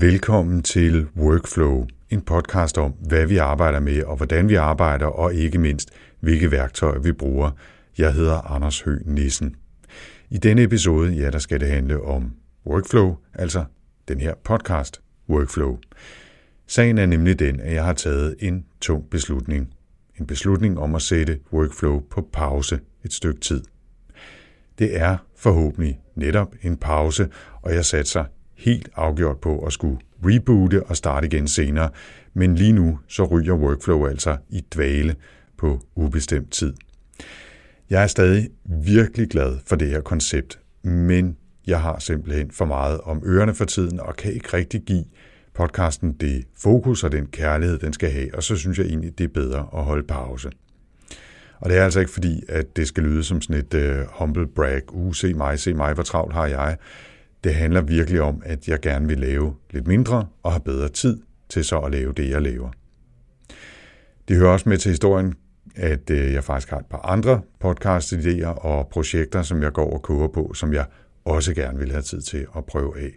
Velkommen til Workflow, en podcast om, hvad vi arbejder med og hvordan vi arbejder, og ikke mindst, hvilke værktøjer vi bruger. Jeg hedder Anders Høgh Nissen. I denne episode, ja, der skal det handle om Workflow, altså den her podcast, Workflow. Sagen er nemlig den, at jeg har taget en tung beslutning. En beslutning om at sætte Workflow på pause et stykke tid. Det er forhåbentlig netop en pause, og jeg satser helt afgjort på at skulle reboote og starte igen senere, men lige nu så ryger workflow altså i dvale på ubestemt tid. Jeg er stadig virkelig glad for det her koncept, men jeg har simpelthen for meget om ørerne for tiden og kan ikke rigtig give podcasten det fokus og den kærlighed, den skal have, og så synes jeg egentlig, det er bedre at holde pause. Og det er altså ikke fordi, at det skal lyde som sådan et uh, humble brag, uh, se mig, se mig, hvor travlt har jeg. Det handler virkelig om, at jeg gerne vil lave lidt mindre og have bedre tid til så at lave det, jeg laver. Det hører også med til historien, at øh, jeg faktisk har et par andre podcast-idéer og projekter, som jeg går og koger på, som jeg også gerne vil have tid til at prøve af.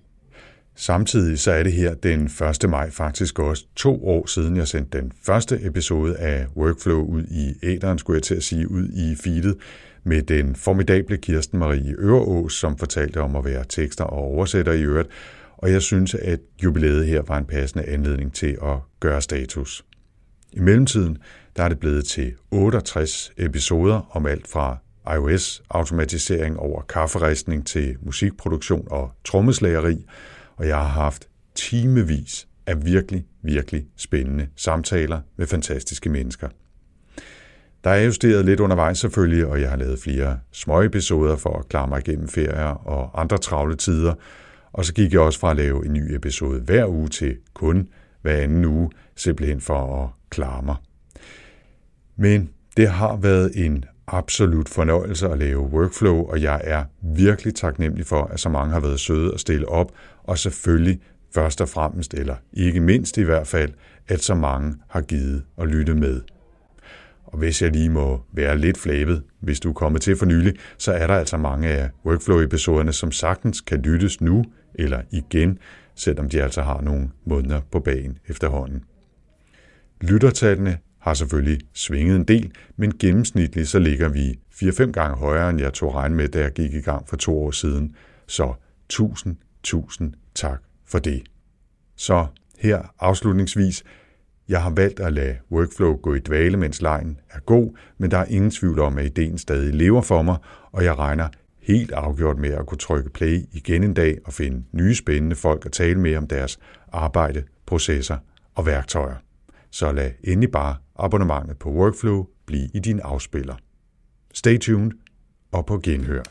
Samtidig så er det her den 1. maj faktisk også to år siden, jeg sendte den første episode af Workflow ud i æderen, skulle jeg til at sige, ud i feedet, med den formidable Kirsten Marie Øreås, som fortalte om at være tekster og oversætter i øvrigt, og jeg synes, at jubilæet her var en passende anledning til at gøre status. I mellemtiden der er det blevet til 68 episoder om alt fra iOS-automatisering over kafferistning til musikproduktion og trommeslageri, og jeg har haft timevis af virkelig, virkelig spændende samtaler med fantastiske mennesker. Der er justeret lidt undervejs selvfølgelig, og jeg har lavet flere små episoder for at klare mig igennem ferier og andre travle tider. Og så gik jeg også fra at lave en ny episode hver uge til kun hver anden uge, simpelthen for at klare mig. Men det har været en absolut fornøjelse at lave workflow, og jeg er virkelig taknemmelig for, at så mange har været søde at stille op, og selvfølgelig først og fremmest, eller ikke mindst i hvert fald, at så mange har givet at lytte med. Og hvis jeg lige må være lidt flabet, hvis du er kommet til for nylig, så er der altså mange af workflow-episoderne, som sagtens kan lyttes nu eller igen, selvom de altså har nogle måneder på bagen efterhånden. Lyttertallene har selvfølgelig svinget en del, men gennemsnitligt så ligger vi 4-5 gange højere, end jeg tog regn med, da jeg gik i gang for to år siden. Så tusind, tusind tak for det. Så her afslutningsvis, jeg har valgt at lade workflow gå i dvale, mens lejen er god, men der er ingen tvivl om, at ideen stadig lever for mig, og jeg regner helt afgjort med at kunne trykke play igen en dag og finde nye spændende folk at tale med om deres arbejde, processer og værktøjer. Så lad endelig bare abonnementet på Workflow blive i din afspiller. Stay tuned og på genhør.